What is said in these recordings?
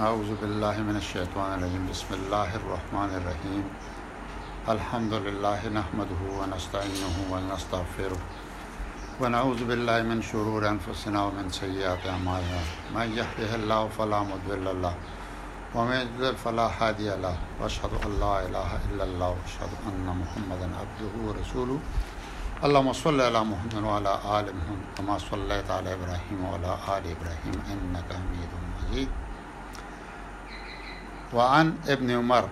أعوذ بالله من الشيطان الرجيم بسم الله الرحمن الرحيم الحمد لله نحمده ونستعينه ونستغفره ونعوذ بالله من شرور أنفسنا ومن سيئات أعمالنا من يهده الله فلا مضل له ومن يضلل فلا هادي له وأشهد أن لا إله إلا الله وأشهد أن محمدا عبده ورسوله اللهم صل على محمد وعلى آل محمد كما صليت على إبراهيم وعلى آل إبراهيم إنك حميد مجيد وعن ابن عمر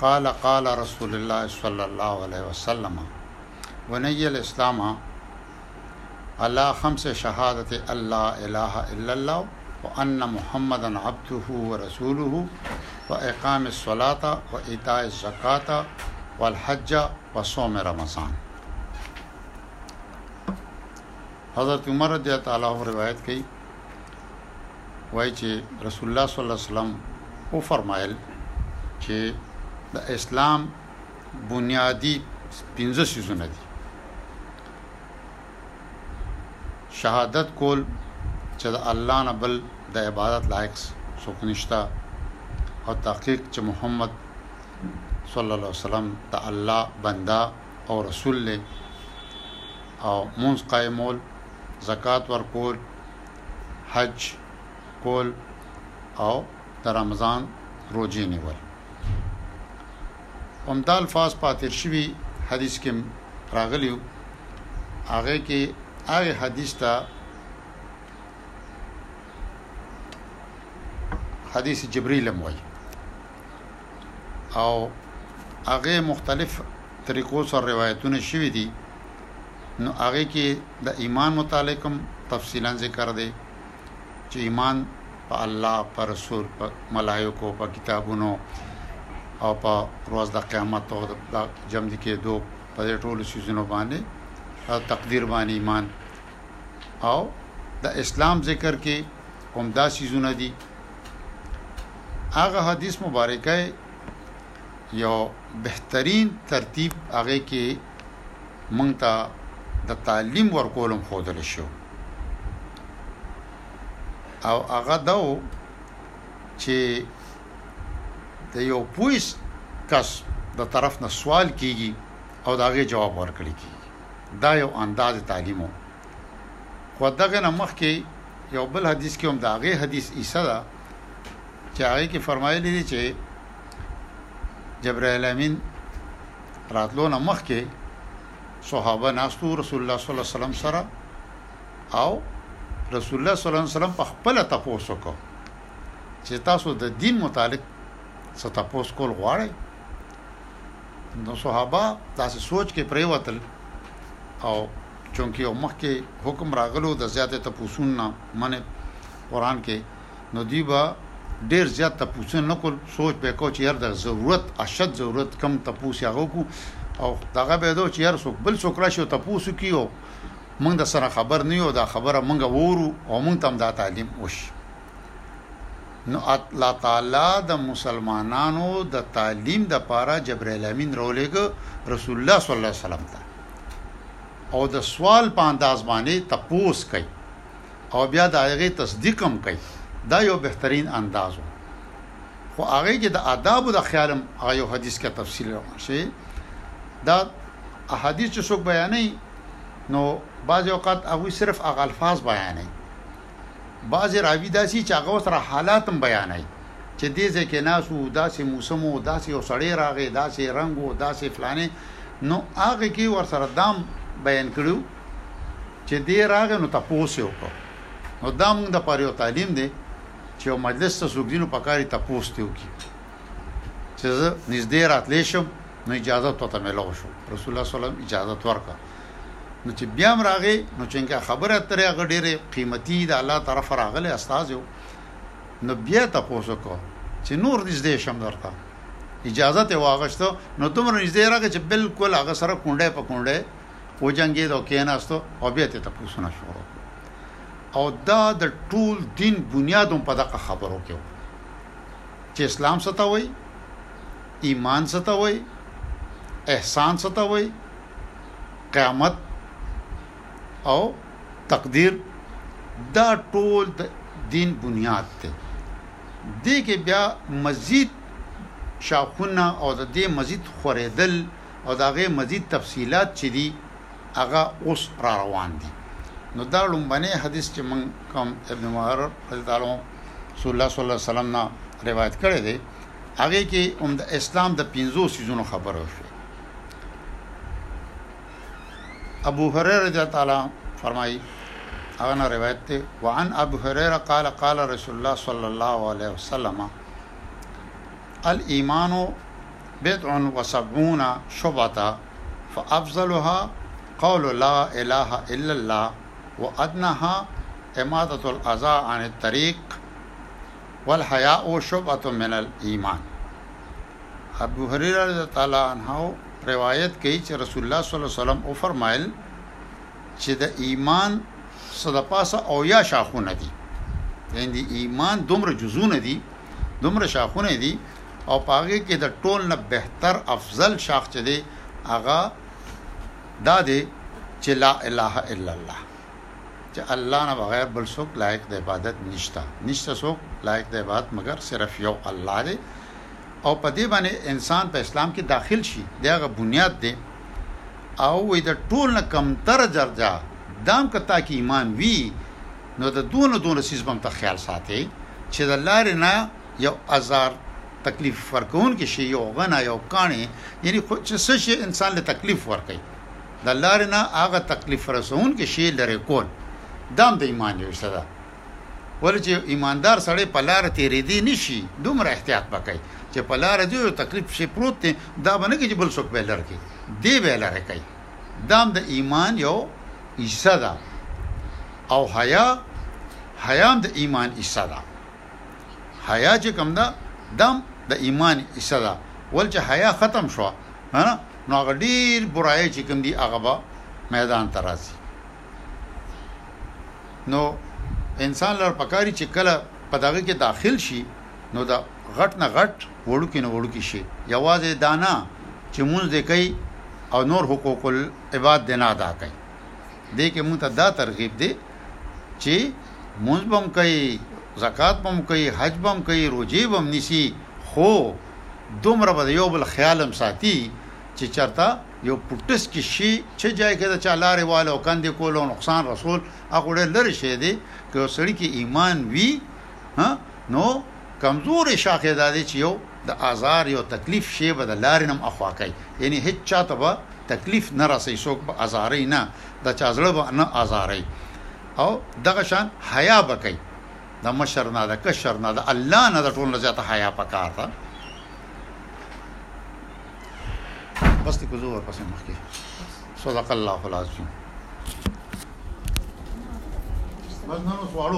قال قال رسول الله صلى الله عليه وسلم بني الإسلام على خمس شهادة الله إله إلا الله وأن محمدا عبده ورسوله وإقام الصلاة وإيتاء الزكاة والحج په صوم رمضان حضرت عمر رضی الله تعالی عنہ روایت کوي وایي چې رسول الله صلی الله علیه وسلم او فرمایل چې د اسلام بنیادی پنځه سيزونه دي شهادت کول چې د الله نه بل د عبادت لایق څوک نشته او تحقیق چې محمد صلی الله علیه وسلم د الله بنده او رسول دی او مونږ قائمول زکات ورکول حج کول او د رمضان روزي نیول هم دا الفاظ پاتیر شوی حدیث کې راغلی هغه کې هغه حدیث ته حدیث جبرئیل موي او هغه مختلف طریقو سره روایتونه شوی دي نو هغه کې د ایمان متعلقم تفصیلا ذکر دی چې ایمان په الله پر رسول په ملائکو په کتابونو او په روز د قیامت او د جمع دي کې دوه په دې ټولو سيزونو باندې او تقدیر باندې ایمان او د اسلام ذکر کې کوم دا سيزونه دي هغه حدیث مبارکه یو بهترین ترتیب هغه کې مونږ ته د تعلیم ورکولم خودل شو او هغه دا و چې د یو پویس کس د طرف نه سوال کیږي او دا غي جواب ورکړي کیږي دا یو انداز تعلیمو خو دغه نه مخکې یو بل حدیث کې هم د هغې حدیث عیسی ده چې هغې کې فرمایلی دی چې جبرائیل امین راتلو نه مخکې صحابه ناستو رسول الله صلی الله علیه وسلم سره او رسول الله صلی الله علیه وسلم په خپل تاسو کو چې تاسو د دین متعلق څه تاسو کول غواړئ نو صحابه تاسو سوچ کې پریوتل او چونکه یو مخکې حکم راغلو د زیاتې تپوسون نه منع قران کې نو دوی به ډیر زیات تپوسونه نه کول سوچ به کو چې یار د ضرورت اشد ضرورت کم تپوس هغه کو او دغه به دو چې یار څوک بل څوک راشي او تپوسو کیو مونږ د سره خبر نه یو دا خبره مونږ وورو او مونږ تم دا تعلیم وشي نو الله تعالی د مسلمانانو د تعلیم د پاره جبرائیل امین رولېګ رسول الله صلی الله علیه وسلم ته او د سوال په انداز باندې تپوس کوي او بیا د هغې تصدیق هم کوي دا یو بهترین انداز و خو هغه کې د آداب د خیالم هغه یو حدیث کې تفصیل روان شي دا احادیث چې څوک بیانې نو بعض اوقات هغه صرف هغه الفاظ بیانې بعضې راوي داسې وي چې هغه ورسره حالات هم بیانوي چې دې ځای کې ناست وو، داسې موسم و، داسې یو سړی راغی، داسې یې رنګ و، داسې فلانې، نو هغې کې ورسره دا هم بیان کړي وو چې دی راغی نو تپوس یې وکړ، نو دا موږ دپاره یو تعلیم دی چې یو مجلس ته څوک ځي نو پکار دي تپوس ترې وکړي چې زه نږدې راتلی شم نو اجازت ورته میلاو شو، رسول الله صلی الله علیه وسلم اجازت ورکړ. نو چې بیا هم راغی نو چې انکه خبره ترې هغه ډېرې قیمتي د الله طرف راغلی استاذ یو نو بیا تاسو کو چې نور نږدې شم درته اجازه ته واغشتو نو دومره نږدې راغی چې بالکل هغه سره کونډه په کونډه و جنگي دا کېناستو او بیا ته تاسو نه شروع او دا د ټول دین بنیاد هم په دغه خبرو کې و چې اسلام څه ته وایي ایمان څه ته وایي احسان څه ته وایي قیامت او تقدیر دا ټول د دین بنیاد دی دې کې بیا مزید شاخونه او د دې مزید خورېدل او د هغې مزید تفصیلات چې دي هغه اوس را روان دي نو دا لومبنی حدیث چې من کوم ابن مهر رضی الله عنه صلی الله صلی الله علیه وسلم نه روایت کړی دی هغه کې هم د اسلام د 50 سيزونو خبره شوه ابو هريره رضی الله تعالی فرمایي هغه نه روایت ته وعن ابو هريره قال قال رسول الله صلى الله عليه وسلم الايمان بضع وسبعون شعبه فافضلها قول لا اله الا الله وادناها اماده الاذى عن الطريق والحیاء شعبة من الایمان ابوهریره رضی الله تعالی عنه روایت کوي چې رسول الله صلی الله علیه وسلم او فرمایل چې د ایمان صد پاسه او یا شاخونه دي یعنی د ایمان دومره جزونه دي دومره شاخونه دي او پاګه کې د ټول نه بهتر افضل شاخ چي دي هغه دا دي چې لا اله الا الله چه الله نه بغیر بل څوک لایق د عبادت نشته نشته څوک لایق د عبادت مګر صرف یو الله دی او په دې باندې انسان په اسلام کې داخل شي دغه بنیاد دی او وې د ټول نه کم تر درجه دام کتا کې ایمان وی نو د دون دون سیس بم ته خیال ساتي چې د لارې نه یو ازار تکلیف ورکون کې شي یو غنا یو کانه یعنی خو چې څه شي انسان له تکلیف ورکړي د لارې نه هغه تکلیف رسوونکي شی لرې کول دا هم د ایمان یو حصه ده ولې چې ایماندار سړی په لاره تېرېدی نه شي دومره احتیاط به کوي چې په لاره ځي یو تکلیف شی پروت دی دا به نه کوي چې بل څوک به لر کوي دی به لرې کوي دا هم د ایمان یو حصه ده او حیا حیا هم د ایمان حصه ده حیا چې کوم ده دا هم د ایمان حصه ده ول چې حیا ختم شو نه نو هغه ډیر برایه چې کوم دي هغه به میدان ته راځي نو انسان لر پکاري چې کله په دغه کې داخل شي نو دا غټ نه غټ وړوکی نه وړوکی شي یوازې دانا چې مونږ دې کوي او نور حقوق العباد دې نه ادا کوي دې کې مونږ ته دا ترغیب دی چې مونږ بم کوي زکات بم کوي حج بم کوي روزي بم نسی خو دومره به د یو بل خیال هم ساتي چې چرته یو پټس کې شي چې جای کې د چا لارې واله او کندې کول او نقصان رسول هغه ډېر لرې شی دی که یو سړی کې ایمان وي نو کمزورې شاخې دا دی چې یو د آزار یو تکلیف شی به د لارې نم اخوا کوي یعنی هیڅ چا ته به تکلیف نه رسي څوک به آزاري نه د چا زړه به نه آزاري او دغه شان حیا به کوي د مشر نه د کشر نه د الله نه د ټول نه زیاته حیا پکار ده بس ته کوزو ورپسې مخکې صدق الله العظیم بس نو سوالو